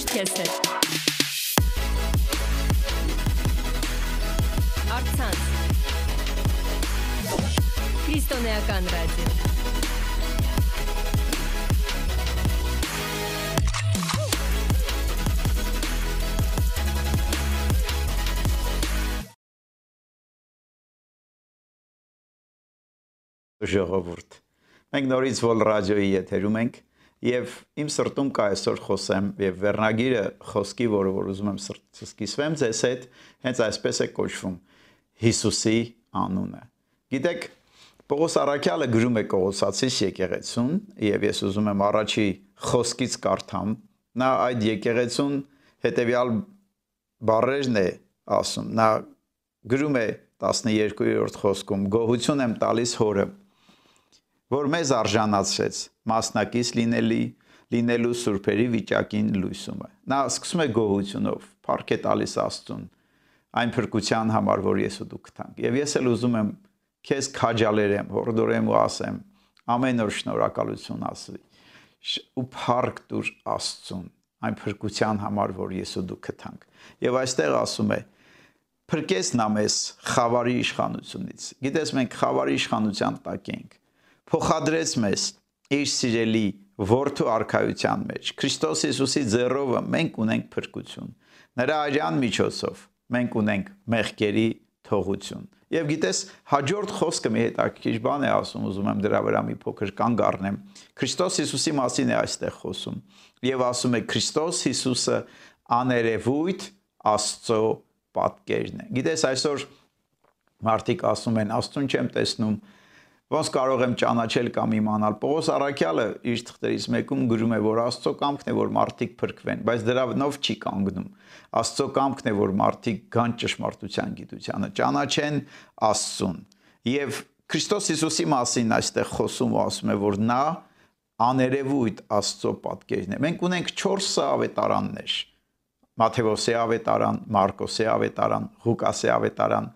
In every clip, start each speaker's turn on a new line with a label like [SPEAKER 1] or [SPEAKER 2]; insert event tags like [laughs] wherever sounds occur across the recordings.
[SPEAKER 1] միշտ քեզ հետ։ Արցանց։ Քրիստոնեական ռադիո։
[SPEAKER 2] ժողովուրդ։ Մենք նորից Vol ռադիոյի եթերում ենք եւ իմ սրտում կա այսօր խոսեմ եւ վերնագիրը խոսքի, որը որ ուզում եմ սրտից կիսվեմ ձեզ հետ, հենց այսպես է կոչվում. Հիսուսի անունը։ Գիտեք, Պողոս Արաքյալը գրում է Կողոսացիս եկեղեցուն եւ ես ուզում եմ առաջի խոսքից կարդամ։ Նա այդ եկեղեցուն հետեւյալ բառերն է ասում։ Նա գրում է 12-րդ խոսքում. Գոհություն եմ տալիս հորը որ մեզ արժանացրեց մասնակից լինելի լինելու սուրբերի վիճակին լույսումը։ Նա սկսում է գոհությունով, փառք է տալիս Աստծուն այն փրկության համար, որ ես ու դու գտանք։ Եվ ես էլ ուզում եմ քեզ քաջալերեմ, հորդորեմ ու ասեմ, ամեն օր շնորհակալություն ասվի։ Ու փառք դուր Աստծուն այն փրկության համար, որ ես ու դու գտանք։ Եվ այստեղ ասում է փրկես նա մեզ խավարի իշխանությունից։ Գիտես մենք խավարի իշխանության տակ ենք փոխադրեց մեզ իր սիրելի որդու արքայության մեջ Քրիստոս Հիսուսի ձեռովը մենք ունենք փրկություն նրա արյան միջոցով մենք ունենք մեղքերի թողություն եւ գիտես հաջորդ խոսքը մի հետաքրքիր բան է ասում ուզում եմ դրա վրա մի փոքր կանգ առնեմ Քրիստոս Հիսուսի մասին է այստեղ խոսում եւ ասում է Քրիստոս Հիսուսը աներևույթ Աստծո պատկերն է գիտես այսօր մարդիկ ասում են Աստուն չեմ տեսնում ոնց կարող եմ ճանաչել կամ իմանալ։ Պողոս Արաքյալը իր թղթերից մեկում գրում է, որ Աստծո կամքն է, որ մարդիկ փրկվեն, բայց դրանով չի կանգնում։ Աստծո կամքն է, որ մարդիկ գան ճշմարտության գիտությանը, ճանաչեն Աստծուն։ Եվ Քրիստոս Հիսուսի մասին այստեղ խոսում ու ասում է, որ նա աներևույթ Աստծո պատկերն է։ Մենք ունենք 4 ավետարաններ։ Մաթեոսի ավետարան, Մարկոսի ավետարան, Ղուկասի ավետարան,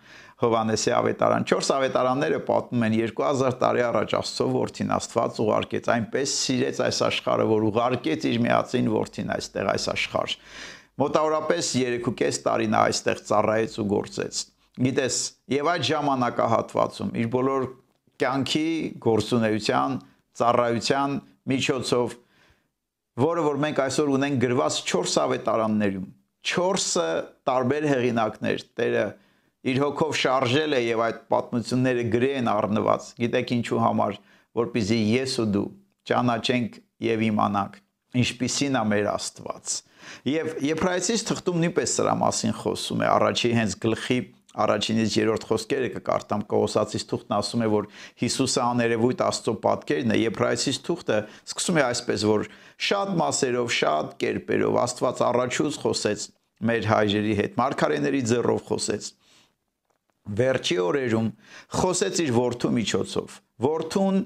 [SPEAKER 2] Հովանեսի ավետարան 4 ավետարանները պատմում են 2000 տարի առաջ Աստծո որդին Աստված ուղարկեց այնպես սիրեց այս աշխարհը որ ուղարկեց իր միածին որդին այստեղ այս աշխարհ մոտավորապես 3.5 տարի նա այստեղ ծառայեց ու գործեց գիտես եւ այդ ժամանակահատվածում իր բոլոր կյանքի գործունեության ծառայության միջոցով որը որ մենք այսօր ունենք գրված 4 ավետարաններում 4-ը տարբեր հեղինակներ Տերը իր հոգով շարժել է եւ այդ պատմությունները գրեն առնված։ Գիտեք ինչու համար, որpիզի ես ու դու ճանաչենք եւ իմանանք ինչպիսին է մեր Աստված։ Եվ Եբրայեցիս թղթում նույնպես սրա մասին խոսում է առաջի հենց գլխի առաջինից երրորդ խոսքերը կկարտամ Կողոսացիս թուղթն ասում է որ Հիսուսը աներևույթ Աստծո պատկերն է Եբրայեցիս թուղթը սկսում է այսպես որ շատ մասերով շատ կերպերով Աստված առաջուց խոսեց մեր հայրերի հետ մարգարեների ձեռով խոսեց վերջի օրերում խոսեց իր որդու միջոցով որդուն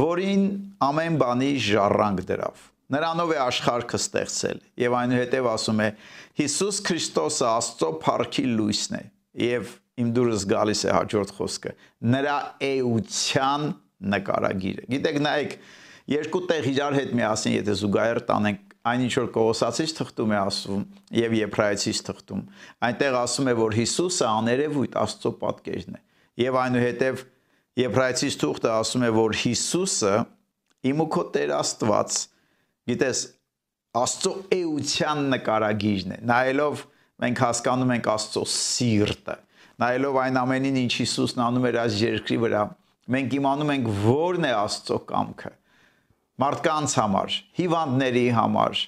[SPEAKER 2] որին ամեն բանի ժառանգ դրավ նրանով է աշխարհը ստեղծել եւ այնուհետեւ ասում է. Հիսուս Քրիստոսը Աստծո փառքի լույսն է եւ իմ դուրս գալիս է հաջորդ խոսքը. Նրա էության նկարագիրը գիտեք նայեք երկու տեղ իրար հետ միասին եթե զուգահեռ տանենք այն ինչ որ Կողոսացից թղթում է ասում եւ Եբրայեցից թղթում այնտեղ ասում է որ Հիսուսը աներևույթ Աստծո պատկերն է եւ այնուհետեւ Եբրայեցից թղթը ասում է որ Հիսուսը իմ ու քո Տեր Աստված գիտես Աստծո էության նկարագիրն է նայելով մենք հասկանում ենք Աստծո սիրտը նայելով այն ամենին ինչ Հիսուսն անում էր այս երկրի վրա մենք իմանում ենք ո՞րն է Աստծո կամքը. Մարդկանց համար, հիվանդների համար,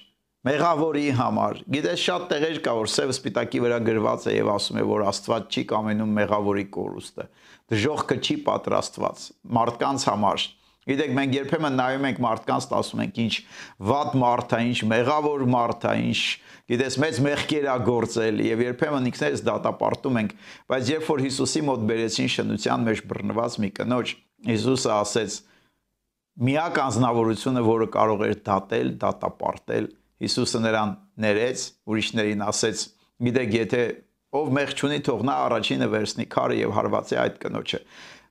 [SPEAKER 2] մեղավորի համար։ Գիտես շատ տեղեր կա, որ սև սպիտակի վրա գրված է եւ ասում է, որ Աստված չի կամենում մեղավորի կորուստը։ Դժողքը չի պատրաստված մարդկանց համար։ Գիտեք, մենք երբեմն նայում ենք մարդկանց, ասում ենք, ինչ վատ մարդ է, ինչ մեղավոր մարդ է, ինչ գիտես, մեծ մեղքեր է գործել եւ երբեմն ինքներս դատապարտում ենք, բայց երբ որ Հիսուսի մոտ բերեցին շնության մեջ բռնված մի կնոջ, Հիսուսը ասեց միակ անznավորությունը, որը կարող էր դատել, դատապարտել, Հիսուսը նրան ներեց, ուրիշներին ասեց. «Գիտեք, եթե ով մեղ չունի, թող նա առաջինը վերցնի քարը եւ հարվածի այդ կնոջը»։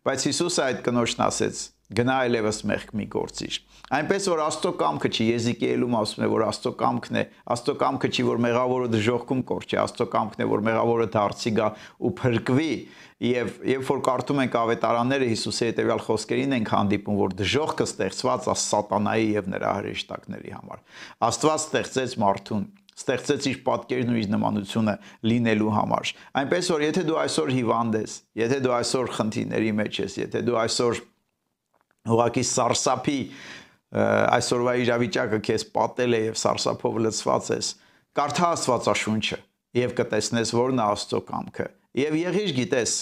[SPEAKER 2] Բայց Հիսուսը այդ կնոջն ասեց. Գնա այլևս մեղք մի գործիր։ Այնպես որ Աստծո կամքը չի Եզիկիելում ասում է որ Աստծո կամքն է, Աստծո կամքը չի որ մեղավորը դժողքում կորչի, Աստծո կամքն է որ մեղավորը դարձի գա ու փրկվի եւ երբ որ կարդում ենք ավետարանները Հիսուսի հետեւյալ խոսքերին ենք հանդիպում որ դժողքը ստեղծված է սատանայի եւ նրա հրեշտակների համար Աստված ստեղծեց մարդուն ստեղծեց իր պատկերն ու իր նմանությունը լինելու համար այնպես որ եթե դու այսօր հիվանդ ես եթե դու այսօր խնդիրների մեջ ես եթե դու այսօր ուղակի սարսափի այսօրվա իրավիճակը քեզ պատել է եւ սարսափով լցված ես կարդա Աստվածաշունչը եւ կտեսնես որն է Աստծո կամքը եւ եղիր գիտես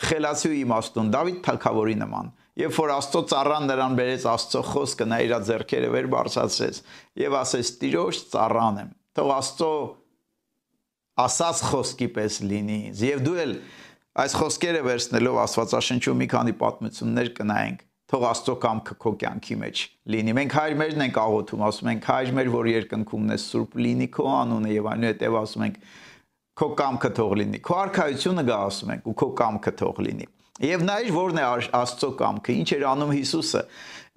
[SPEAKER 2] խելացի ու իմաստուն Դավիթ թագավորի նման Երբ որ Աստծո ծառան նրան բերեց Աստծո խոսքը, նա իր ձեռքերը վեր բարձրացրեց եւ ասեց. «Տիրոջ ծառան եմ»։ Թող Աստծո ասած խոսքի պես լինի Եվ դու էլ այս խոսքերը վերցնելով Աստվածաշնչում մի քանի պատմություններ կնայենք թող Աստծո կամքը քո կյանքի մեջ լինի։ Մենք հայր մերն ենք աղոթում, ասում ենք հայր մեր, որ երկնքումն է սուրբ լինի քո անունը եւ այնուհետեւ ասում ենք քո կամքը թող լինի։ Քո արքայությունը գա ասում ենք ու քո կամքը թող լինի։ Եվ նայր որն է Աստծո կամքը, ինչ էր անում Հիսուսը։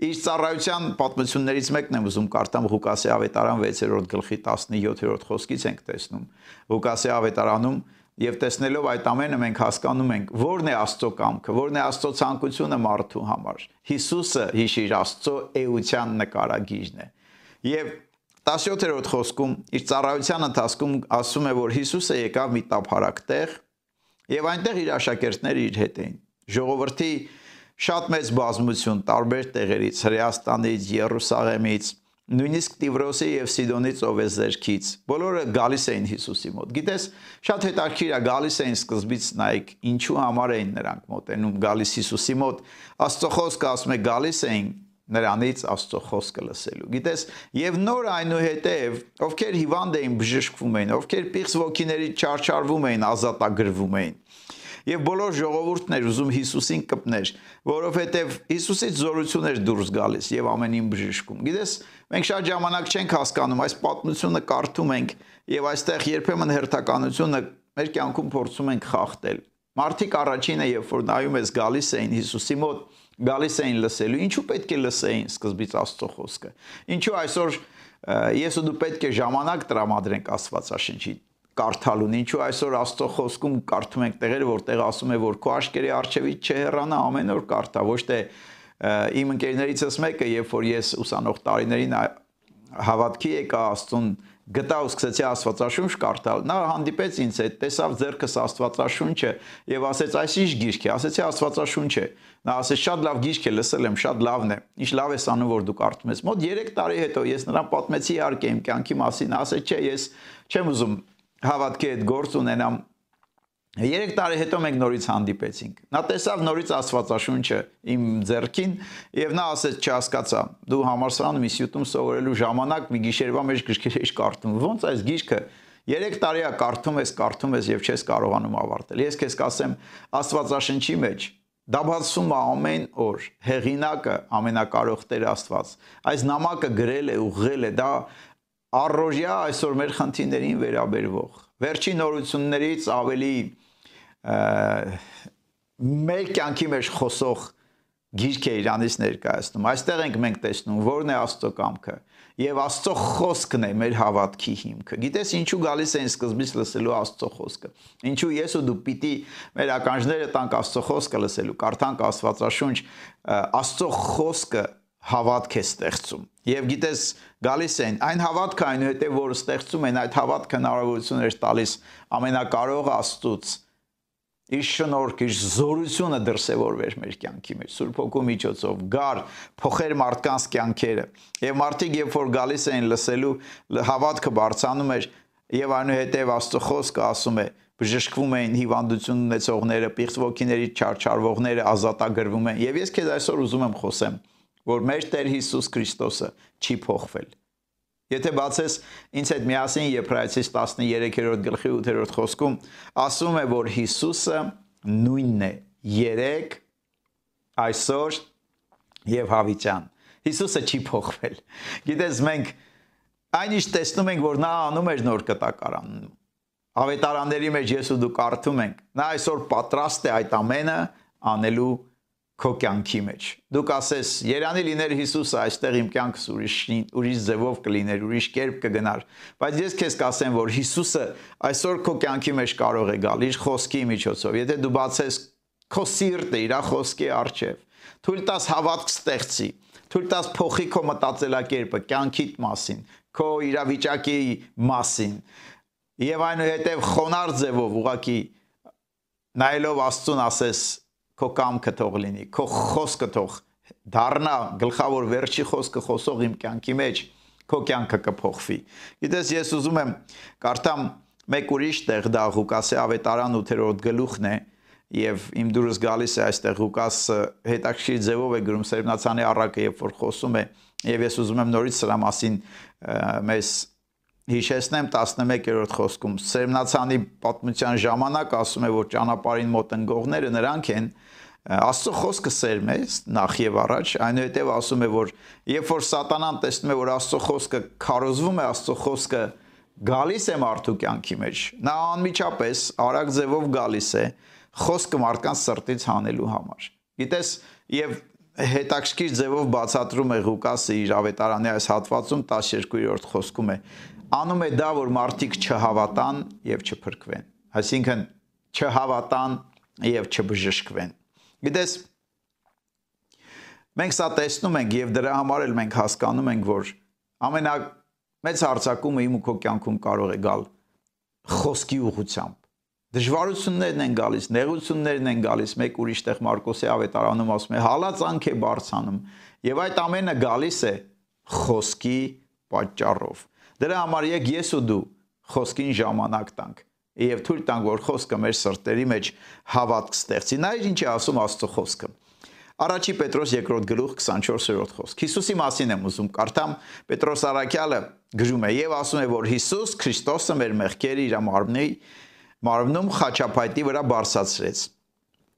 [SPEAKER 2] Իր ծառայության պատմություններից մեկն եմ ուզում կարդամ Ղուկասի ավետարան 6-րդ գլխի 17-րդ խոսքից ենք տեսնում։ Ղուկասի ավետարանում Եվ տեսնելով այդ ամենը մենք հասկանում ենք, ո՞րն է Աստծո կամքը, ո՞րն է Աստծո ցանկությունը մարդու համար։ Հիսուսը հիշիր Աստծո էության նկարագիրն է։ Եվ 17-րդ խոսքում իր ծառայության ընթացքում ասում է, որ Հիսուսը եկավ մի տափարակ տեղ եւ այնտեղ իր աշակերտները իր հետ էին։ Ժողովրդի շատ մեծ բազմություն տարբեր տեղերից, Հրեաստանից, Երուսաղեմից, նույնիսկ Տիվրոսի եւ Սիդոնի ծովեզերքից բոլորը գալիս էին Հիսուսի մոտ։ Գիտես, շատ հետաքրքիր է գալիս էին սկզբից նայեք, ինչու համար էին նրանք մոտենում գալիս Հիսուսի մոտ։ Աստծո խոսքը ասում է գալիս էին նրանից Աստծո խոսքը լսելու։ Գիտես, եւ նոր այնուհետեւ ովքեր հիվանդ էին բժշկվում էին, ովքեր պիղծ ոգիների չարչարվում էին, ազատագրվում էին եւ բոլոր ժողովուրդն էր ուզում Հիսուսին կպներ, որովհետեւ Հիսուսից զորություն էր դուրս գալիս եւ ամենին բժշկում։ Գիտես, մենք շատ ժամանակ չենք հասկանում այս պատմությունը կարդում ենք եւ այստեղ երբեմն հերթականությունը մեր կյանքում փորձում ենք խախտել։ Մարդիկ առաջինը, երբ որ նայում ես գալիս էին Հիսուսի մոտ, գալիս էին լսելու, ինչու պետք է լսեին սկզբից Աստծո խոսքը։ Ինչու այսօր ես ու դու պետք է ժամանակ տրամադրենք Աստվածաշնչի կարդալուն։ Ինչու այսօր Աստծո խոսքում կարդում ենք տեղերը, որտեղ ասում է, որ քո աշկերի արչեվից չհեռանա ամեն օր կարդա, ոչ թե իմ ընկերներիցս մեկը, երբ որ ես ուսանող տարիներին հավատքի եկա Աստծուն գտա ու սկսեցի Աստվածաշունչ կարդալ։ Նա հանդիպեց ինձ հետ, տեսավ ձեռքս Աստվածաշունչը եւ ասեց՝ «Այս ի՞նչ գիրք է»։ Ասեցի Աստվածաշունչ է։ Նա ասեց՝ «Շատ լավ գիրք է, լսել եմ, շատ լավն է։ Ինչ լավ ես անում, որ դու կարդում ես»։ Մոտ 3 տարի հետո ես նրան պատմեցի իհարկե իմ կյանքի մասին, ասեց՝ «Չէ, ես չեմ ուզում հավատքի հետ գործ ունենամ 3 տարի հետո մենք նորից հանդիպեցինք։ Նա տեսավ նորից Աստվածաշունչը իմ ձեռքին եւ նա ասեց չհասկացա։ Դու համալսարանում ինստիտուտում սովորելու ժամանակ մի գիշերվա մեջ գրքեր ես կարդում։ Ոնց այս գիրքը 3 տարի է կարդում ես, կարդում ես եւ չես կարողանում ավարտել։ Ես քեզ կասեմ Աստվածաշնչի մեջ Դա բացվում է ամեն օր։ Հեղինակը ամենակարող Տեր Աստված։ Այս նամակը գրել է, ուղղել է, դա առօրյա այսօր մեր խնդիրներին վերաբերվող վերջին նորություններից ավելի մեր կյանքի մեջ խոսող գիրք է Իրանից ներկայացնում։ Այստեղ ենք մենք տեսնում որն է Աստծո կամքը եւ Աստծո խոսքն է մեր հավատքի հիմքը։ Գիտես ինչու գալիս են սկզբից լսելու Աստծո խոսքը։ Ինչու ես ու դու պիտի մեր ականջները տանք Աստծո խոսքը լսելու, կարդանք Աստվածաշունչ, Աստծո խոսքը հավատք է ստեղծում։ Եվ գիտես, գալիս են այն հավատքը այնուհետև որ ստեղծում են այդ հավատքը հնարավորություն էր տալիս ամենակարող Աստծուց իր շնորհք, իր զորությունը դրսևորվեր մեր կյանքի մեջ Սուրբ Հոգու միջոցով գար փոխեր մարդկանց կյանքերը եւ մարդիկ երբ որ գալիս էին լսելու հավատքը բարձանում էր եւ այնուհետև Աստծո խոսքը ասում է բժշկվում էին հիվանդություն ունեցողները, պիղծ ոգիների չարչարվողները ազատագրվում են եւ ես քեզ այսօր ուզում եմ խոսեմ որ մեր Տեր Հիսուս Քրիստոսը չի փոխվել։ Եթե բացես ինձ հետ միասին Եբրայեցիս 13-րդ գլխի 8-րդ խոսքում ասում է, որ Հիսուսը նույնն է երեք այսօր եւ հավիտյան։ Հիսուսը չի փոխվել։ Գիտես մենք այնիշ տեսնում ենք, որ նա անում էր նոր կտակարանում։ Ավետարանների մեջ ես ու դու կարդում ենք։ Նա այսօր պատրաստ է այդ ամենը անելու քո կյանքի մեջ։ Դու կասես, Երանի լիներ Հիսուսը այստեղ իմ կյանքս ուրիշ ուրիշ ձևով կլիներ, ուրիշ կերպ կգնար։ Բայց ես քեզ կասեմ, որ Հիսուսը այսօր քո կյանքի մեջ կարող է գալ իր խոսքի միջոցով։ Եթե դու բացես քո սիրտը իր խոսքի առջև, թույլ տաս հավատք ստեղծի, թույլ տաս փոխի քո մտածելակերպը կյանքիդ մասին, քո իրավիճակի մասին։ Եվ այնուհետև խոնար ձևով ուղակի նայելով Աստծուն ասես քո կամքը թող լինի, քո խոսքը թող դառնա գլխավոր վերջի խոսքը խոսող իմ կյանքի մեջ, քո կյանքը կփոխվի։ Գիտես, ես ուզում եմ կարդամ մեկ ուրիշ տեղ դա Ղուկասի ավետարան 8-րդ գլուխն է, եւ իմ դուրս գալիս է այստեղ Ղուկասը հետաքրքիր ձևով է գրում Սերմնացանի առակը, երբ որ խոսում է, եւ ես ուզում եմ նորից սրա մասին մեզ հիշեցնեմ 11-րդ խոսքում. Սերմնացանի պատմության ժամանակ ասում է որ ճանապարհին մոտ ընկողները նրանք են Աստծո խոսքը սերմ է նախ եւ առաջ, այնուհետեւ ասում է որ երբ որ սատանան տեսնում է որ Աստծո խոսքը քարոզվում է, Աստծո խոսքը գալիս է մարդու կյանքի մեջ, նա անմիջապես արագ ձևով գալիս է խոսքը մարդկանց սրտից հանելու համար։ Գիտես, եւ հետաքրքիր ձևով բացատրում է Ղուկասը իր ավետարանի այս հատվածում 12-րդ խոսքում է անում է դա, որ մարդիկ չհավատան եւ չփրկվեն։ Այսինքն չհավատան եւ չբժշկվեն։ Գիտես, մենք սա տեսնում ենք եւ դրա համար էլ մենք հասկանում ենք, որ ամենա մեծ հարցակումը իմ ու քո կյանքում կարող է գալ խոսքի ուղությամբ։ Դժվարություններն են գալիս, նեղություններն են գալիս, մեկ ուրիշ տեղ Մարկոսի ավետարանում ասում է, հալածանք է բարձանում, եւ այդ ամենը գալիս է խոսքի պատճառով։ Դրա համար եկ ես ու դու խոսքին ժամանակ տանք եւ թույլ տանք որ խոսքը մեր սրտերի մեջ հավատք ստեղծի։ Նայր ինչ է ասում Աստծո խոսքը։ Առաջի Պետրոս 2-րդ գլուխ 24-րդ խոսք։ Հիսուսի մասին եմ ուզում կարդամ։ Պետրոս Արաքյալը գրում է եւ ասում է որ Հիսուս Քրիստոսը մեր մեղքերը իր մարմնի մարմնում խաչապայտի վրա բարձացրեց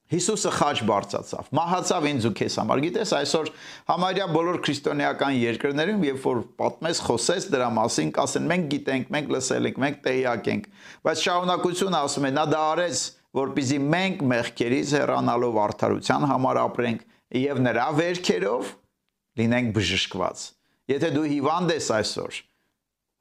[SPEAKER 2] Հիսուսը խաչ բարձացավ, մահացավ ինձ ու քեզ համար։ Գիտես, այսօր համարյա բոլոր քրիստոնեական երկրներում, երբ որ պատմես, խոսես դրա մասին, կասեն մենք գիտենք, մենք լսել ենք, մենք տեղյակ ենք, բայց շարունակությունը ասում է, նա դա արեց, որpիզի մենք մեղքերից հեռանալով արդարության համար ապրենք եւ նրա վերքերով լինենք բժշկված։ Եթե դու հիվանդ ես այսօր,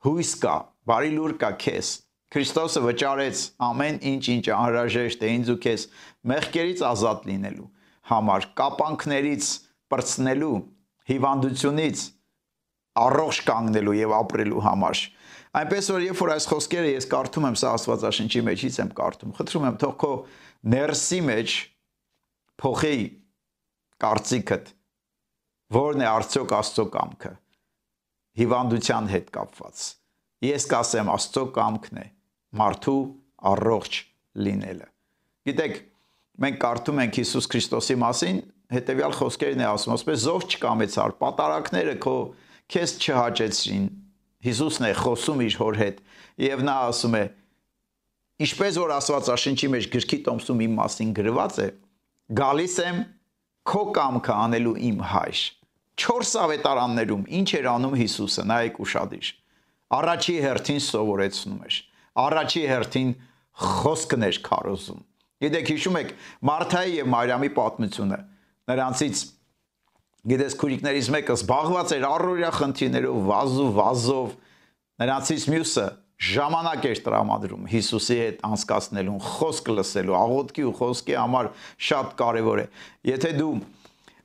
[SPEAKER 2] հույս կա, բարի լուր կա քեզ, Քրիստոսը վճարեց ամեն ինչ, ինչ անհրաժեշտ է ինձ ու քեզ մեղքերից ազատ լինելու համար, կապանքներից պրծնելու, հիվանդությունից առողջ կանգնելու եւ ապրելու համար։ Այնպես որ երբ որ այս խոսքերը ես կարդում եմ, սա Աստվածաշնչի մեջից եմ կարդում, խնդրում եմ թող քո ներսի մեջ փոխի կարծիքդ, որն է արդյոք Աստծո կամքը հիվանդության հետ կապված։ Ես կասեմ Աստծո կամքն է մարդու առողջ լինելը։ Գիտեք, մենք կարդում ենք Հիսուս Քրիստոսի մասին, հետեւյալ խոսքերն է ասում, ասես զով չկամեցար, պատարակները քո քեզ չհաճեցրին։ Հիսուսն է խոսում իր հոր հետ, եւ նա ասում է. Ինչպես որ Աստվածաշնչի մեջ գրքի տոմսում իմ մասին գրված է, գալիս եմ քո կամքը անելու իմ հայր։ 4 ավետարաններում ինչ էր անում Հիսուսը, նայեք ուշադիր։ Առաջի հերթին սովորեցնում էր առաջի հերթին խոսքն էր քարոզում։ Գիտեք, հիշում եք Մարթայի եւ Մարիամի պատմությունը։ Նրանցից գիտես քուրիկներից մեկը զբաղված էր առօրյա խնդիրներով, վազու վազով։ Նրանցից մյուսը ժամանակ էր տրամադրում Հիսուսի հետ անցկացնելուն, խոսք լսելու, աղոթքի ու խոսքի համար շատ կարևոր է։ Եթե դու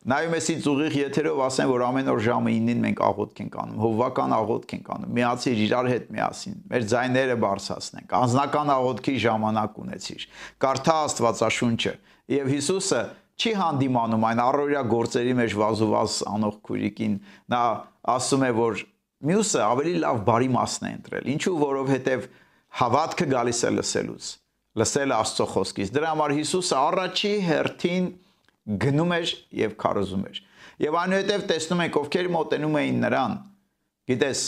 [SPEAKER 2] Նայում ես ինձ ուղիղ եթերով ասեն, որ ամեն օր ժամը 9-ին մենք աղոթք ենք անում, հովվական աղոթք ենք անում։ Միացիր իրար հետ միասին, մեր ձայները բարձրացնենք, անznական աղոթքի ժամանակ ունեցիր։ Կարդա Աստվածաշունչը։ Եվ Հիսուսը չի հանդիմանում այն առօրյա գործերի մեջ վազուվազ անող քուրիկին։ Նա ասում է, որ մյուսը ավելի լավ բարի մասն է ընտրել։ Ինչու, որովհետև հավատքը գալիս է լսելուց։ Լսել Աստծո խոսքից։ Դրա համար Հիսուսը առաջի հերթին գնում էր եւ քարոզում էր։ Եվ այնուհետև տեսնում ենք ովքեր մոտենում էին նրան։ Գիտես,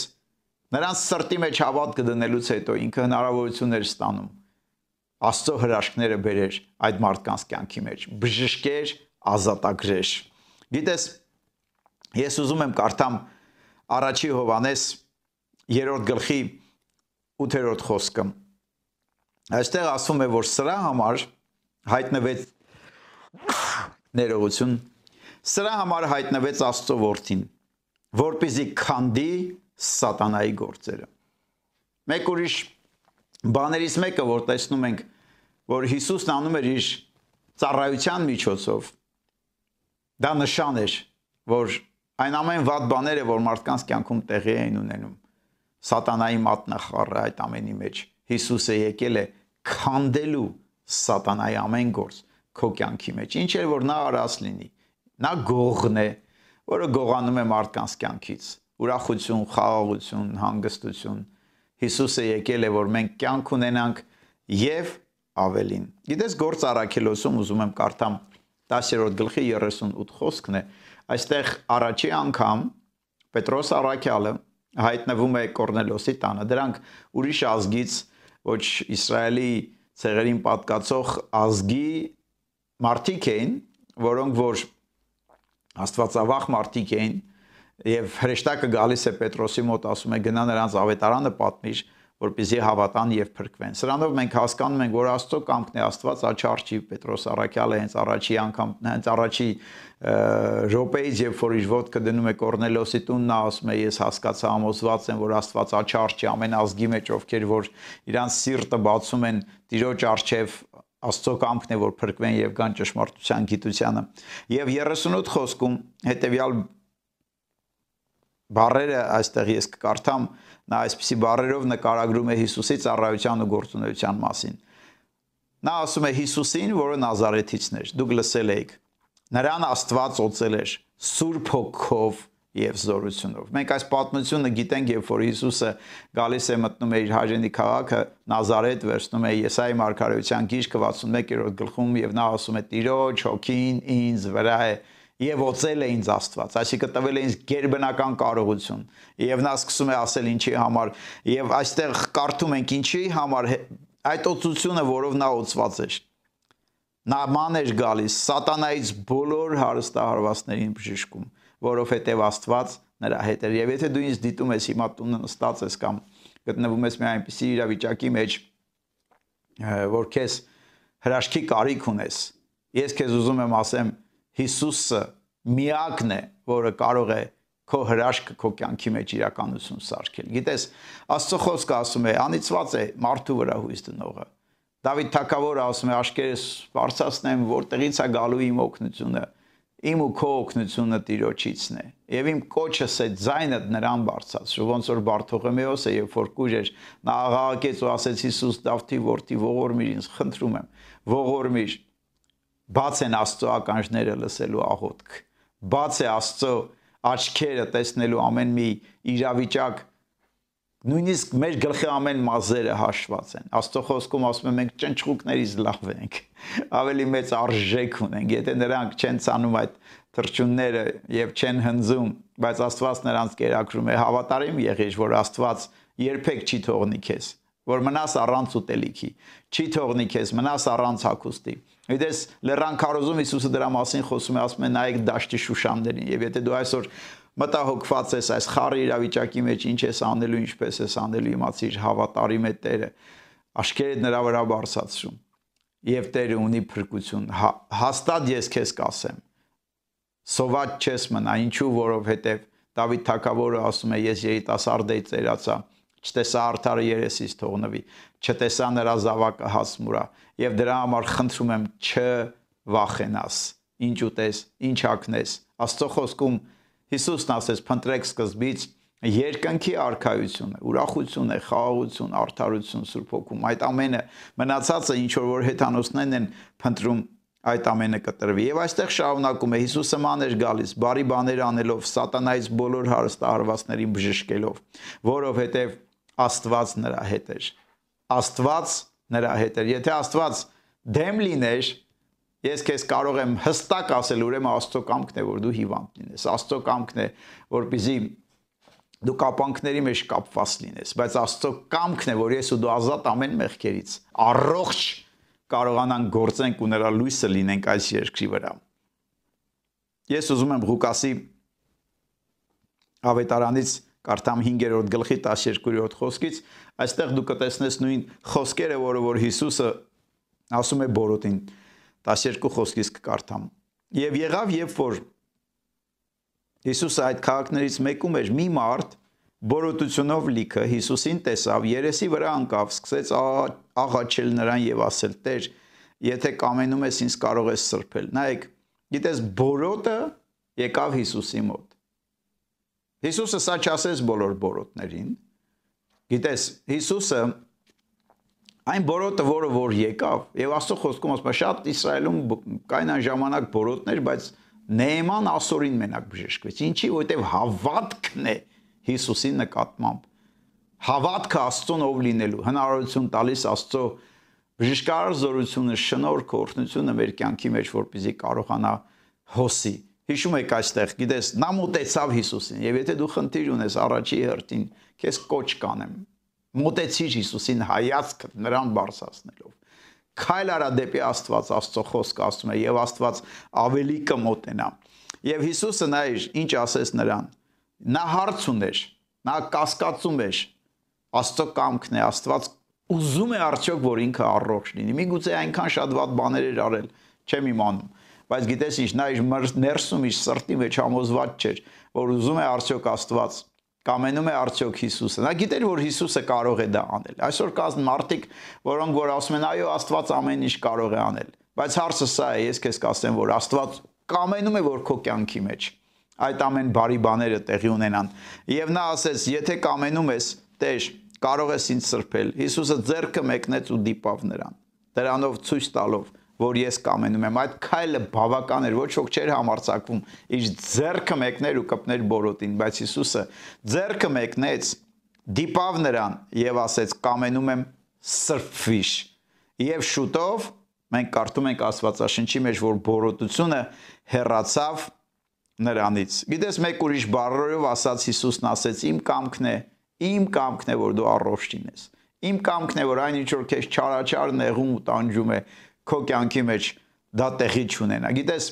[SPEAKER 2] նրանց սրտի մեջ հավատք դնելուց հետո ինքը հնարավորություն էր ստանում Աստծո հրաշքները բերեր այդ մարդկանց կյանքի մեջ, բժշկեր, ազատագրեր։ Գիտես, ես ուզում եմ կարդամ առաջի Հովանես 3-րդ գլխի 8-րդ խոսքը։ Այստեղ ասում է, որ սրա համար հայտնվեց ներողություն Սրա համար հայտնվեց Աստծո որդին, որպեսզի քանդի սատանայի գործերը։ Մեկ ուրիշ բաներից մեկը, որ տեսնում ենք, որ Հիսուսն անում էր իր ծառայության միջոցով, դա նշան էր, որ այն ամեն վատ բաները, որ մարդկանց կյանքում տեղի էին ունենում, սատանայի մատնախառը այդ ամենի մեջ Հիսուսը եկել է քանդելու սատանայի ամեն գործ քո կյանքի մեջ։ Ինչ էլ որ նա արած լինի։ Նա գողն է, որը գողանում է մարդկանց կյանքից։ Ուրախություն, խաղաղություն, հանգստություն։ Հիսուսը եկել է, որ մենք կյանք ունենանք եւ ավելին։ Գիտես գործ առաքելոսում ուզում եմ կարդամ 10-րդ գլխի 38 խոսքն է։ Այստեղ առաջի անգամ Պետրոս Արաքյալը հայտնվում է Կորնելոսի տանը։ Դրանք ուրիշ ազգից ոչ Իսրայելի ցեղերին պատկացող ազգի մարդիկ էին, որոնք որ Աստվածավախ մարդիկ էին եւ հրեշտակը գալիս է Պետրոսի մոտ ասում է գնա նրանց ավետարանը պատմիր որպեսզի հավատան եւ փրկվեն։ Սրանով մենք հասկանում ենք, որ Աստծո կամքն է Աստված աչարչի Պետրոս Արաքյալը հենց առաջի անգամ հենց առաջի րոպեից երբ որ իր ոտքը դնում է Կորնելոսի տուն, նա ասում է ես հասկացա ամոզված եմ, որ Աստված աչարչի ամեն ազգի մեջ ովքեր որ իրանց սիրտը բացում են Տիրոջ արչև Աստծո կամքն է որ փրկվեն եւ կան ճշմարտության գիտությանը։ Եվ 38 խոսքում հետեւյալ բառերը այստեղ ես կկարդամ, նա այսպիսի բառերով նկարագրում է Հիսուսի ծառայության ու գործունեության մասին։ Նա ասում է Հիսուսին, որը Նազարեթիցն էր։ Դուք լսել եք։ Նրան Աստված օծել էր Սուրբ Հոգով եւ զորությունով։ Մենք այս պատմությունը գիտենք, երբ որ Հիսուսը գալիս է մտնում է իր հայրենի քաղաքը Նազարեթ, վերցնում է Եսայի մարգարեության գիրքը 61-րդ գլխում եւ նա ասում է Տիրոջ հոգին ինձ վրա է եւ օծել է ինձ Աստված, այսինքն տվել է ինձ ģերբնական կարողություն։ Եվ նա սկսում է ասել ինչի համար եւ այստեղ կարդում ենք ինչի համար այդ օծությունը, որով նա օծված էր։ Նա ման էր գալիս սատանայից բոլոր հարստահարվածներին բժշկում, որովհետեւ Աստված նրա հետ էր։ Եվ եթե դու ինձ դիտում ես հիմա տունը նստած ես կամ գտնվում ես մի այնպիսի իրավիճակի մեջ, որ քեզ հրաշքի կարիք ունես, ես քեզ ուզում եմ ասեմ, Հիսուսը միակն է, որը կարող է քո հրաշքը քո կյանքի մեջ իրականություն սարքել։ Գիտես, Աստծո խոսքը ասում է, անիծված է մարդու վրա հույս դնողը։ Դավիթ թագավորը ասում է, աշկերս բարձրացնեմ, որտեղից է գալու իմ օգնությունը։ Իմ ու քո օգնությունը Տիրոջիցն է։ Եվ իմ կոչս է ձայնը նրան բարձրացրու, ոնց որ Բարթողեմեոսը, երբ որ կուր էր, նա աղաղակեց ու ասեց Հիսուս Դավթի որդի ողորմիր ինձ, խնդրում եմ, ողորմիր բաց են Աստծո ականջները լսելու աղոթք։ Բաց է Աստծո աչքերը տեսնելու ամեն մի իրավիճակ նույնիսկ մեր գլխի ամեն մազերը հաշված են։ Աստծո խոսքում ասում է մենք ճնճղուկներից լավ ենք։ Ավելի մեծ արժեք ունենք, եթե նրանք չեն ցանում այդ թրջունները եւ չեն հնձում, բայց Աստված նրանց կերակրում է հավատարիմ եղիր, որ Աստված երբեք չի թողնի քեզ, որ մնաս առանց ուտելիքի, չի թողնի քեզ, մնաս առանց հագուստի։ Գիտես, լեռան քարոզում Հիսուսը դրա մասին խոսում է, ասում է նայեք դաշտի շուշաններին, եւ եթե դու այսօր մտահոգված ես այս խառը իրավիճակի մեջ, ինչ ես անելու, ինչպես ես անելու, իմացիր հավատարիմ է Տերը, աշկերտ նրա վրա բարձացում։ Եվ Տերը ունի փրկություն։ հա, Հաստատ ես քեզ կասեմ։ Սոված չես մնա, ինչու, որովհետև Դավիթ թագավորը ասում է, ես երիտասարդ էի ծերացա, չտեսա արդարը երեսից թողնվի, չտեսա նրա զավակը հասմուրա եւ դրա համար խնդրում եմ չվախենաս ինչ ուտես ինչ ակնես աստծո խոսքում Հիսուսն ասեց փնտրեք սկզբից երկնքի արխայությունը, ուրախություն է, խաղաղություն, արդարություն Սուրբ Հոգում։ Այդ ամենը մնացածը ինչ որ հեթանոսներն են փնտրում այդ ամենը կտրվի։ Եվ այստեղ շարունակում է. Հիսուսը ման էր գալիս, բարի բաներ անելով, սատանայից բոլոր հարստահարվածներին բժշկելով, որովհետև Աստված նրա հետ էր։ Աստված նրա հետ էր։ Եթե Աստված դեմ լիներ, ես քեզ կարող եմ հստակ ասել, ուրեմն Աստծո կամքն է, որ դու հիվանդ լինես։ Աստծո կամքն է, որպեսզի դու կապանքների մեջ կապված լինես, բայց Աստծո կամքն է, որ ես ու դու ազատ ամեն մեղքերից առողջ կարողանանք գործենք ու նրա լույսը լինենք այս երկրի վրա։ Ես ուզում եմ Ղուկասի ավետարանից կարդամ 5-րդ գլխի 12-րդ խոսքից, այստեղ դու կտեսնես նույն խոսքերը, որը որ Հիսուսը ասում է բորոտին 12 խոսքից կկարդամ։ Եվ եղավ, երբ որ Հիսուսը այդ քաղաքներից մեկում էր մի մարդ բորոտությունով լիքը Հիսուսին տեսավ, երեսի վրա անկավ, սկսեց աղաչել նրան եւ ասել. «Տեր, եթե կամենում ես, ինձ կարող ես սրբել»։ Նայեք, գիտես, բորոտը եկավ Հիսուսի մոտ։ Հիսուսը սա չասեց բոլոր բորոտներին։ Գիտես, Հիսուսը այն բորոտը, որը որ եկավ, եւ Աստծո խոսքում ասում է, շատ Իսրայելում կային այն ժամանակ բորոտներ, բայց Նեման ասորին մենակ բժշկվեց։ Ինչի, որովհետեւ հավատքն է Հիսուսի նկատմամբ։ Հավատքը Աստծուն ով լինելու, հնարավորություն տալիս Աստծո բժշկարար զորությունը, շնորհքը, օրհնությունը մեր կյանքի մեջ, որպեսզի կարողանա հոսի։ Հիշում եք այստեղ, գիտես, նա մտեցավ Հիսուսին, եւ եթե դու խնդիր ունես առաջի հերթին, քեզ կոչ կանեմ։ Մտեցիր Հիսուսին հայացքը նրան բարձրացնելով քայլ արա դեպի Աստված, Աստծո խոսքը ասում է եւ Աստված ավելի կմոտենա։ Եվ Հիսուսը նայր, ինչ ասես նրան։ Նա հարց ուներ, նա կասկածում էր։ Աստծո կամքն է, Աստված ուզում է արդյոք որ ինքը առողջ լինի։ Միգուցե այնքան շատ վատ բաներ էր արել, չեմ իմանում։ Բայց գիտես ինչ, նա իր ներսում իր սրտի մեջ համոզված չէր, որ ուզում է արդյոք Աստված կամենում է արդյոք Հիսուսը։ Նա գիտեր, որ Հիսուսը կարող է դա անել։ Այսօր կան մարդիկ, որոնք որ ասում են, այո, Աստված ամեն ինչ կարող է անել։ Բայց հարցը սա է, ես քեզ կասեմ, որ Աստված կամենում է, որ քո կյանքի մեջ այդ ամեն բարի բաները տեղի ունենան։ Եվ նա ասեց, եթե կամենում ես, Տեր, կարող ես ինձ սրբել։ Հիսուսը ձեռքը մեկնեց ու դիպավ նրան։ Դրանով ցույց տալով, որ ես կամենում եմ։ Այդ քայլը բավական էր, ոչ ոք չէր համարցակվում իր ձեռքը մեկներ ու կպներ բորոտին, բայց Հիսուսը ձեռքը մեկնեց, դիպավ նրան եւ ասեց. «Կամենում եմ սրբվիշ»։ Եվ շուտով մենք կարդում ենք Աստվածաշնչի մեջ, որ բորոտությունը հեռացավ նրանից։ Գիտես, մեկ ուրիշ բառերով ասած Հիսուսն ասեց. «Իմ կամքն է, իմ կամքն է, որ դու առողջ լինես»։ Իմ կամքն է, որ այն ինչ որ քեզ չարաչար նեղում ու տանջում է, քո կյանքի մեջ դա տեղի չունենա։ Գիտես,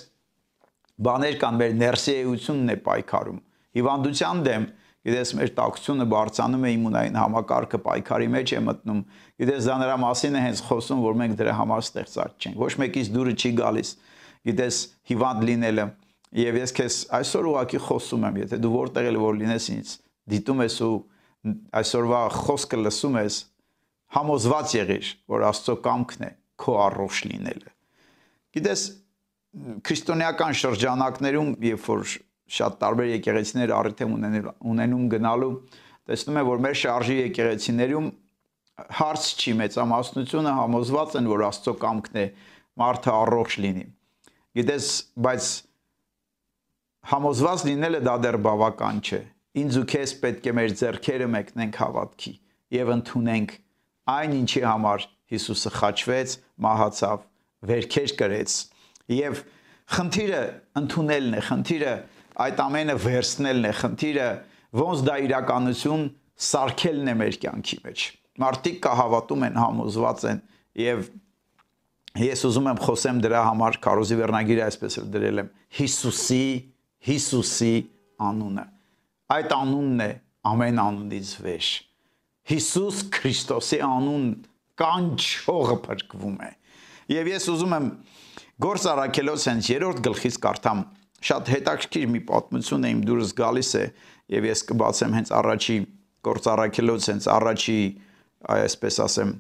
[SPEAKER 2] բաներ կան մեր ներսիությունն է պայքարում։ Հիվանդության դեմ Գիտես, մեր տակությունը բարձանում է իմունային համակարգը պայքարի մեջ է մտնում։ Գիտես, դա նրա մասին է հենց խոսում, որ մենք դրա համար ստեղծած չենք։ Ոչ մեկից դուրը չի գալիս։ Գիտես, հիվանդ լինելը։ Եվ ես քեզ այսօր ուղակի խոսում եմ, եթե դու որտեղ էլ որ լինես ինձ, դիտում ես ու այսօրվա խոսքը լսում ես, համոզված եղիր, որ Աստծո կամքն է քո առողջ լինելը։ Գիտես, քրիստոնեական շրջանակներում, երբ որ շատ տարբեր եկեղեցիներ առիթ եմ ունենում գնալու, տեսնում եմ, որ մեր շարժի եկեղեցիներում հարց չի մեծամասնությունը համոզված են, որ Աստծո կամքն է մարդը առողջ լինի։ Գիտես, բայց համոզված լինելը դա դեռ բավական չէ։ Ինձ ու քեզ պետք է մեր ձեռքերը մեկնենք հավատքի եւ ընդունենք այն ինչի համար Հիսուսը խաչվեց, մահացավ, վերքեր կրեց եւ խնդիրը ընդունելն է, խնդիրը այդ ամենը վերցնելն է, խնդիրը ոնց դա իրականություն սարքելն է մեր կյանքի մեջ։ Մարդիկ կա հավատում են, համոզված են եւ ես ուզում եմ խոսեմ դրա համար Կարոզի վերնագիրը այսպես էլ դրել եմ Հիսուսի Հիսուսի անունը այդ անունն է ամեն անունից վեշ Հիսուս Քրիստոսի անուն կանչողը փրկվում է Եվ ես ուզում եմ Գործ Արաքելոս հենց երրորդ գլխից կարդամ շատ հետաքրքիր մի պատմություն է իմ դուրս գալիս է եւ ես կբացեմ հենց առաջի Գործ Արաքելոս հենց առաջի այսպես ասեմ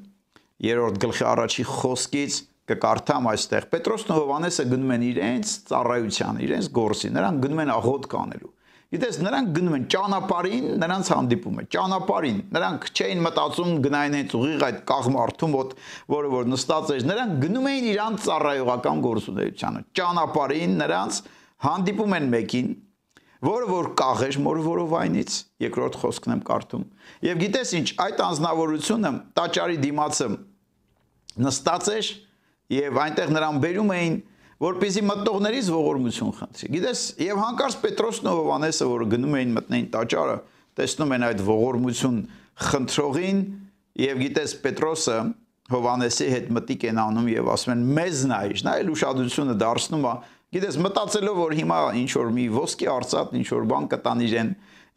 [SPEAKER 2] երրորդ գլխի առաջի խոսքից կկարդամ այստեղ Պետրոսն ու Հովանեսը գնում են իրենց ծառայության, իրենց գործի, նրանք գնում են աղոտ կանելու Գիտես, նրանք գնում են ճանապարհին, նրանց հանդիպում է ճանապարհին։ Նրանք չէին մտածում գնային հենց ուղիղ այդ կաղմարթու մոտ, որը որ նստած էր։ Նրանք գնում էին իրանց ծառայողական գործունեությանը։ Ճանապարհին նրանց հանդիպում են մեկին, որը որ կաղեր մորվորովայնից, երկրորդ խոսքն եմ կարդում։ Եվ գիտես ինչ, այդ անznավորությունը տաճարի դիմացը նստած էր եւ այնտեղ նրան բերում էին որպեսզի մտողներից ողորմություն խնդրի։ Գիտես, եւ հանկարծ Պետրոսն ու Հովանեսը, որը գնում էին մտնեին տաճարը, տեսնում են այդ ողորմություն խնդրողին եւ գիտես Պետրոսը Հովանեսի հետ մտիկ են անում եւ ասում են մեզ նայ, նա էլ ուշադրությունը դարձնում է գիտես մտածելով որ հիմա ինչ որ մի ոսկի արծաթ ինչ որ բան կտան իրեն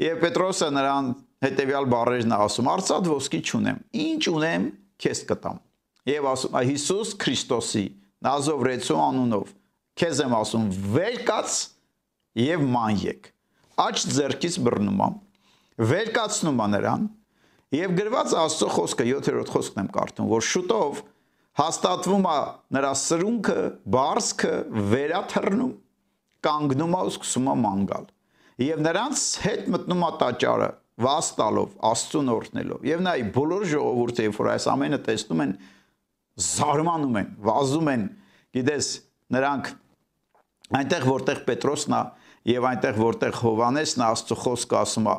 [SPEAKER 2] եւ Պետրոսը նրան հետեւյալ բառերն է ասում արծաթ ոսկի չունեմ ինչ ունեմ քեզ կտամ եւ ասում Հիսուս Քրիստոսի Նազովրեցու անունով քեզ եմ ասում վեր կաց եւ ման եկ աչ ձեռքից բռնում ամ, վերկացնում ա նրան եւ գրված Աստծո խոսքը 7-րդ խոսքն եմ կարդում, որ շուտով հաստատվում է նրա սրունքը, բարձքը վերաթռնում, կանգնում է ու սկսում է մանգալ։ Եվ նրանց հետ մտնում է տաճարը, վաստալով, Աստծուն օրհնելով։ Եւ նայ բոլոր ժողովուրդը, երբ որ այս ամենը տեսնում են, զարմանում են, վազում են, գիտես, նրանք այնտեղ որտեղ Պետրոսն է եւ այնտեղ որտեղ Հովանեսն է Աստծո խոսքը ասում է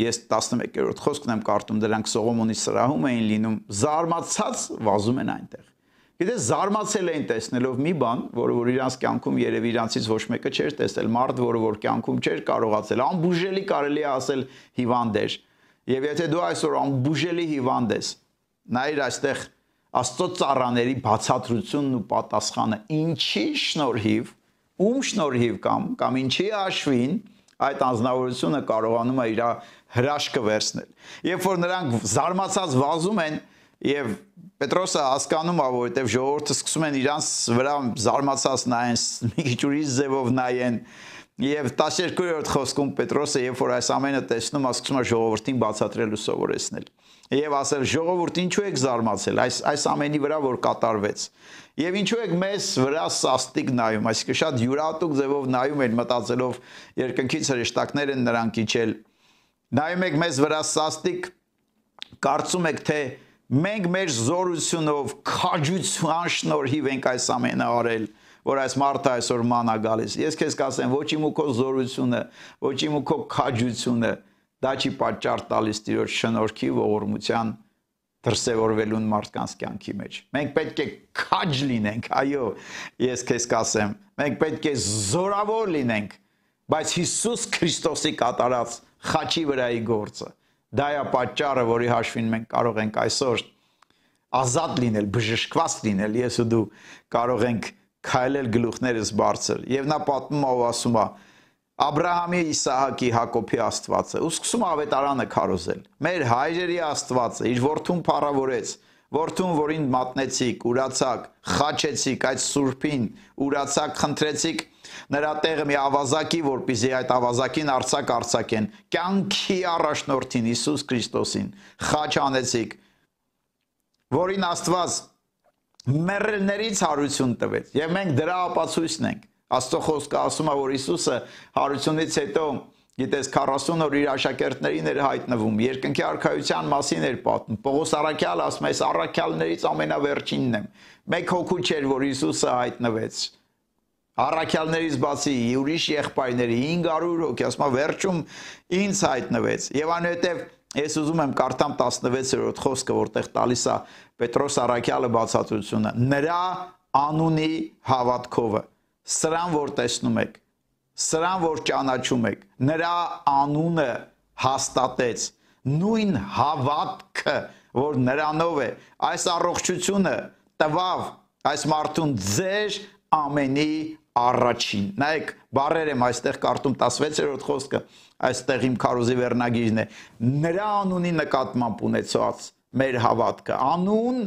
[SPEAKER 2] ես 11-րդ խոսքն եմ կարդում դրանք Սողոմոնի սրահում էին լինում զարմացած վազում են այնտեղ Գիտես զարմացել էին տեսնելով մի բան, որը որ իրանց կյանքում երևի իրանցից ոչ մեկը չէր տեսել, մարդ, որը որ կյանքում չէր կարողացել, անբուժելի կարելի է ասել հիվանդ էր։ Եվ եթե դու այսօր անբուժելի հիվանդ ես, նայր այստեղ Աստծո ծառաների բացատրությունն ու պատասխանը ինչի շնորհիվ, ում շնորհիվ կամ կամ ինչի աշվին այդ անznավորությունը կարողանում է իր հրաշքը վերցնել։ Երբ որ նրանք զարմացած վազում են եւ Պետրոսը հասկանում է, որովհետեւ ժողովուրդը սկսում են իրանց վրա զարմացած նայեն, մի քիչ ուրիշ ձևով նայեն, Եվ 12-րդ խոսքում Պետրոսը, երբ որ այս ամենը տեսնում, ասում է ժողովրդին բացատրել ու սովորեցնել։ Եվ ասել ժողովուրդ ինչու եք զարմացել այս այս ամենի վրա որ կատարվեց։ Եվ ինչու եք մեզ վրա սաստիկ նայում, այսինքն շատ յուրատուկ ձևով նայում են մտածելով երկնքից հրեշտակներ են նրանք իջել։ Նայում եք մեզ վրա սաստիկ, կարծում եք թե մենք մեր զորությունով, քաջության շնորհիվ ենք այս ամենը արել որ այս մարդը այսօր մանա գալիս։ Ես քեզ կասեմ, ոչ իմ ու քո զորությունը, ոչ իմ ու քո քաջությունը դա չի պատճառ տալիս Տիրոջ շնորհքի ողորմության դրսևորվելուն մարդկանց կյանքի մեջ։ Մենք պետք է քաջ լինենք, այո, ես քեզ կասեմ, մենք պետք է զորավոր լինենք, բայց Հիսուս Քրիստոսի կատարած խաչի վրայի գործը դա է պատճառը, որի հաշվին մենք կարող ենք այսօր ազատ լինել, բժշկված լինել, ես ու դու կարող ենք քայլել գլուխներս բարձր եւ նա պատմում ու ասում է Աբրահամի, Իսահակի, Հակոբի Աստվածը։ Ու սկսում ավետարանը քարոզել։ Մեր հայրերի Աստվածը իր որդուն փառավորեց, որդուն, որին մատնեցիք, ուրացակ, խաչեցիք այդ սուրբին, ուրացակ խնդրեցիք նրա տեղը մի ավազակի, որպեսզի այդ ավազակին արցակ արցակեն։ Կյանքի առաջնորդին Հիսուս Քրիստոսին խաչ անեցիք, որին Աստված մեռելներից հարություն տվեց եւ մենք դրա ապացույցն ենք Աստծո խոսքը ասում է որ Հիսուսը հարությունից հետո գիտես 40 օր իր աշակերտներին էր հայտնվում երկնքի արխայության մասին էր պատմում Պողոս Արաքյալը ասում է այս արաքյալներից ամենավերջինն եմ մեկ հոգու չէր որ Հիսուսը հայտնվեց Առաքյալներից բացի ուրիշ եղբայրների 500 հոգի ասում է վերջում ինձ հայտնվեց եւ այնուհետեւ Ես ուզում եմ կարդամ 16-րդ խոսքը, որտեղ տալիս է Պետրոս Արաքյալը բացատրությունը։ Նրա անունի հավատքովը, սրան որ տեսնում եք, սրան որ ճանաչում եք, նրա անունը հաստատեց, նույն հավատքը, որ նրանով է, այս առողջությունը տվավ այս մարդուն ձեր ամենի առաջին։ Նայեք, բարեր եմ այստեղ կարդում 16-րդ խոսքը, այստեղ իմ քարոզի վերնագիրն է։ Նրա անունի նկատմամբ ունեցած մեր հավատքը, անուն,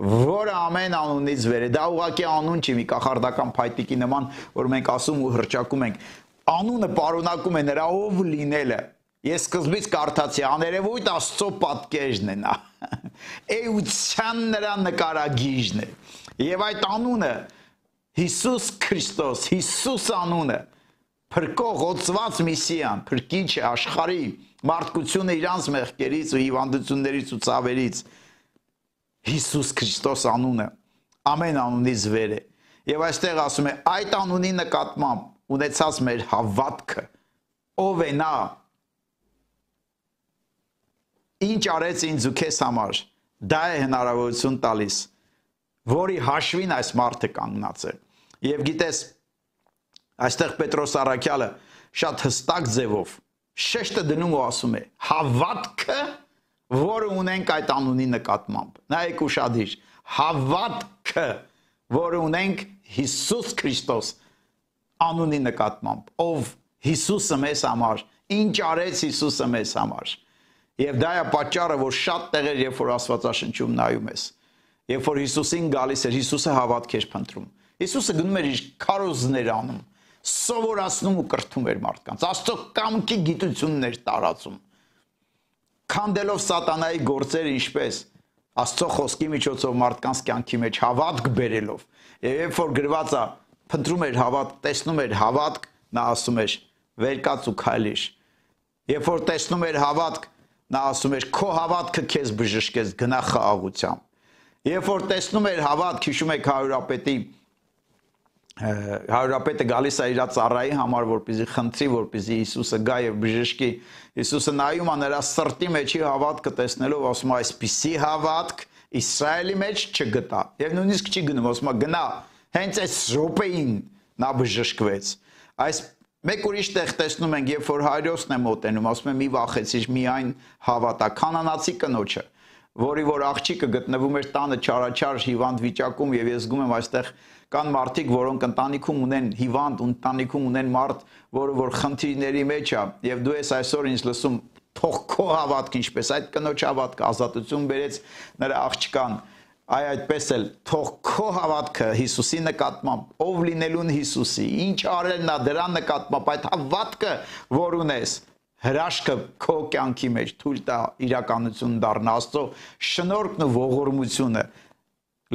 [SPEAKER 2] որը ամեն անունից վեր է։ Դա ուղղակի անուն չի, մի կախարդական փայտիկի նման, որ մենք ասում ու հրճակում ենք։ Անունը պարունակում է նրա ով լինելը։ Ես սկզբից կարդացի աներևույթ Աստծո պատկերն է նա։ [laughs] Էության նրա նկարագիժն է։ Եվ այդ անունը Հիսուս Քրիստոս, Հիսուս անունը փրկող ոցված միսիան, փրկիչ աշխարհի մարդկությունը իրանց մեղքերից ու հիվանդություններից ու ցավերից Հիսուս Քրիստոս անունը ամեն անունից վեր է եւ այստեղ ասում է այդ անունի նկատմամբ ունեցած մեր հավատքը ով է նա ինչ արեց ինձ ու քեզ համար դա է հնարավորություն տալիս որի հաշվին այս մարդը կանգնած է եւ գիտես այստեղ Պետրոս Արաքյալը շատ հստակ ձևով շեշտը դնում ու ասում է հավատքը որը ունենք այդ անունի նկատմամբ նայեք ուշադիր հավատքը որը ունենք Հիսուս Քրիստոս անունի նկատմամբ ով Հիսուսը մեզ համար ինչ արեց Հիսուսը մեզ համար եւ դա է պատճառը որ շատ տեղեր երբ որ Աստվածաշնչում նայում ես երբ որ Հիսուսին գալիս էր Հիսուսը հավատք էր փնտրում Հիսուսը գնում էր իր քարոզներ անում սովորացնում ու կրթում էր մարդկանց։ Աստծո կամքի գիտություններ տարածում։ Քանդելով սատանայի գործերը ինչպես Աստծո խոսքի միջոցով մարդկանց կյանքի մեջ հավատք բերելով։ Եվ երբ որ գրված է, փնտրում էր հավատք, տեսնում էր հավատք, նա ասում էր. «Վերկաց ու քայլիր»։ Երբ որ տեսնում էր հավատք, նա ասում էր. «Քո հավատքը քեզ բժշկեց, գնա խաղաղությամբ»։ Երբ որ տեսնում էր հավատք, հիշում եք հարուրապետի հարուրապետը գալիս է իր ծառայի համար, որպեսզի խնդրի, որպեսզի Հիսուսը գա եւ բժշկի։ Հիսուսը նայում է նրա սրտի մեջի հավատքը տեսնելով, ասում է, այսպիսի հավատք Իսրայելի մեջ չգտա։ Եվ նույնիսկ չի գնում, ասում է, գնա, հենց այս րոպեին նա բժշկվեց։ Այս Մեկ ուրիշ տեղ տեսնում ենք, երբ որ հայրոսն է մոտենում, ասում է մի վախեցիր, միայն հավատա կանանացի կնոջը, որի որ աղջիկը գտնվում էր տանը չարաչար հիվանդ վիճակում եւ ես զգում եմ այստեղ Կան մարդիկ, որոնք ընտանիքում ունեն հիվանդ, ընտանիքում ունեն մարդ, որը որ խնդիրների մեջ է, եւ դու ես այսօր ինձ լսում, թող քո հավատքը ինչպես այդ կնոջ հավատքը ազատություն բերեց նրա աղջկան այ այդպես էլ թող քո հավատքը Հիսուսի նկատմամբ ով լինելուն Հիսուսի ինչ արել նա դրա նկատմամբ այդ հավատքը որ ունես հրաշքը քո կյանքի մեջ թույլ տա իրականություն դառնա Աստծո շնորհքն ու ողորմությունը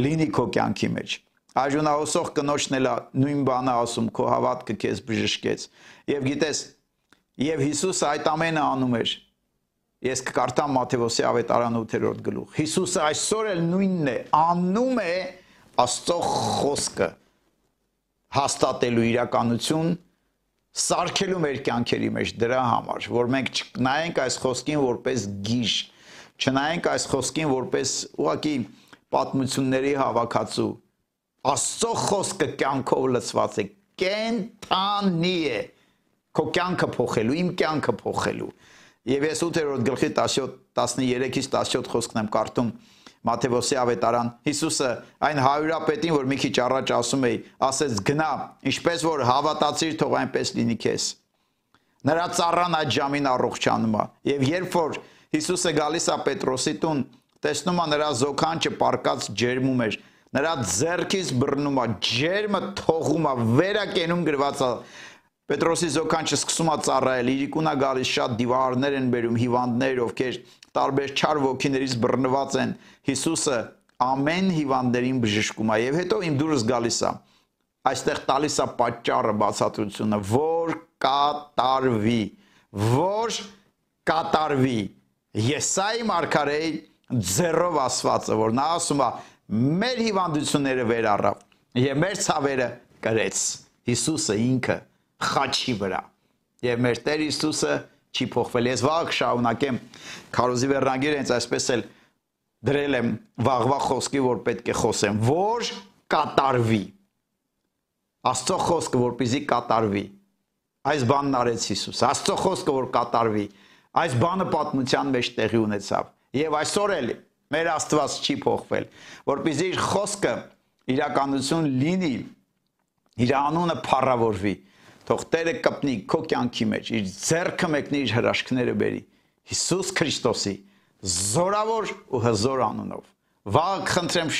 [SPEAKER 2] լինի քո կյանքի մեջ Արժունահոսող կնոջն էլ նույն բանը ասում, քո հավատքը քեզ բժշկեց։ Եվ գիտես, եւ Հիսուսը այդ ամենը անում էր։ Ես կկարտամ Մատթեոսի ավետարան 8-րդ գլուխ։ Հիսուսը այսօր էլ նույնն է, անում է Աստծո խոսքը հաստատելու իրականություն սարքելու մեր կյանքերի մեջ դրա համար, որ մենք չնայենք այս խոսքին որպես գիժ, չնայենք այս խոսքին որպես ուղակի պատմությունների հավաքածու, Աստծո խոսքը կյանքով լցված է, կենթանի է քո կյանքը փոխելու, իմ կյանքը փոխելու։ Եվ ես 8-րդ գլխի 17 13-ից 17 խոսքն եմ կարդում Մատթեոսի ավետարան Հիսուսը այն հայրապետին, որ մի քիչ առաջ ասում էի, ասեց գնա, ինչպես որ հավատացիր, թող այնպես լինի քեզ։ Նրա ծառան այդ ժամին առողջանում է։ Եվ երբ որ Հիսուսը գալիս է Պետրոսի տուն, տեսնում է նրա զոքանչը պարկած ջերմում էր, նրա ձեռքից բռնում է, ջերմը թողում է, վերակենում գրված է Պետրոսի զոքանչը սկսում է ծառայել, իրիկունա գալիս շատ դիվարներ են բերում, հիվանդներ, ովքեր տարբեր չար ոգիներից բռնված են։ Հիսուսը ամեն հիվանդներին բժշկում է եւ հետո իմ դուրս գալիս է։ Այստեղ տալիս է պատճառը բացատրությունը, որ կատարվի, որ կատարվի։ Եսայի մարգարեի ձեռով ասվածը, որ նա ասում է մեր հիվանդությունները վեր առավ եւ մեր ցավերը կրեց Հիսուսը ինքը խաչի վրա եւ մեր Տեր Հիսուսը չի փոխվել ես վաղ շարունակեմ քարոզի վերնագիրը հենց այսպես էլ դրել եմ վաղվա խոսքի որ պետք է խոսեմ որ կատարվի Աստծո խոսքը որպեսզի կատարվի այս բանն արեց Հիսուս Աստծո խոսքը որ կատարվի այս բանը պատմության մեջ տեղի ունեցավ եւ այսօր էլ Մեր Աստված չի փոխվել, որpիսի իր խոսքը իրականություն լինի, իր անունը փառավորվի։ Թող Տերը կպնի քո կյանքի մեջ, իր ձեռքը մեկնի իր հրաշքները բերի։ Հիսուս Քրիստոսի զորավոր ու հզոր անունով։ Վաղ խնդրեմ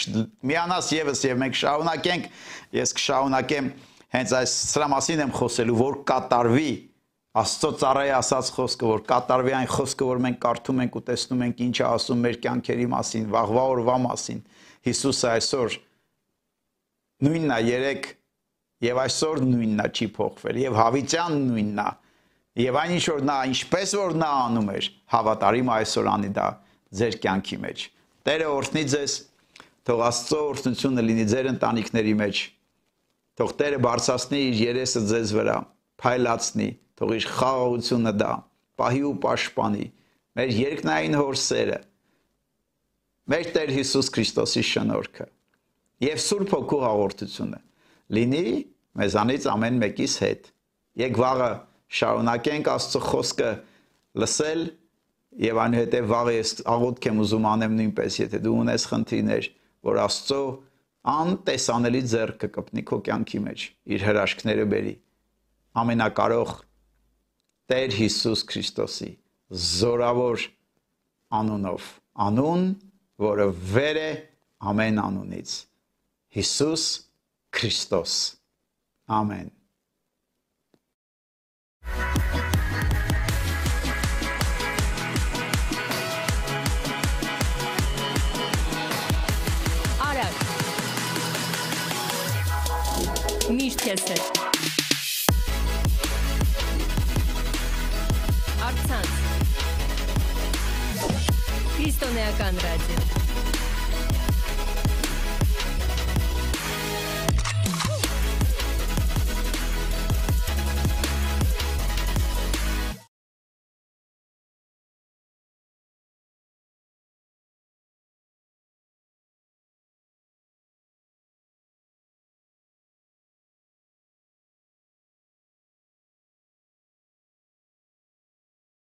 [SPEAKER 2] միանաս եւս եւ մենք շարունակենք, ես կշարունակեմ հենց այս սրա մասին եմ խոսելու, որ կատարվի Աստծո ծառայի ասած խոսքը, որ կատարվի այն խոսքը, որ մենք կարդում ենք ու տեսնում ենք ինչ է ասում մեր կյանքերի մասին, վաղվա օրվա մասին։ Հիսուսը այսօր նույնն է երեք եւ այսօր նույնն է չի փոխվել եւ հավիտյան նույնն է։ Եվ այն ինչ որ նա ինչպես որ նա անում էր, հավատարիմ այսօր անի դա ձեր կյանքի մեջ։ Տերը օրհնի ձեզ, թող Աստծո օրհնությունը լինի ձեր ընտանիքների մեջ։ Թող Տերը բարձրացնի իր երեսը ձեզ վրա, փայլացնի թող իր խաղաղությունը դա պահի ու պաշտպանի մեր երկնային հորսերը մեր Տեր Հիսուս Քրիստոսի շնորհքը եւ Սուրբ Հոգու հաղորդությունը լինի մեզանից ամեն մեկիս հետ եկ վաղը շարունակենք Աստծո խոսքը լսել եւ այնուհետեւ վաղը ես աղոթք եմ ուզում անեմ նույնպես եթե դու ունես խնդիրներ որ Աստծո անտեսանելի ձեռքը կպնի քո կյանքի մեջ իր հրաշքները բերի ամենակարող Տեր Հիսուս Քրիստոսի զորավոր անունով, անուն, որը վեր է ամեն անունից։ Հիսուս Քրիստոս։ Ամեն։
[SPEAKER 1] Միշտ ես հետ։ Արցանց։ Քրիստոնեական ռադիո։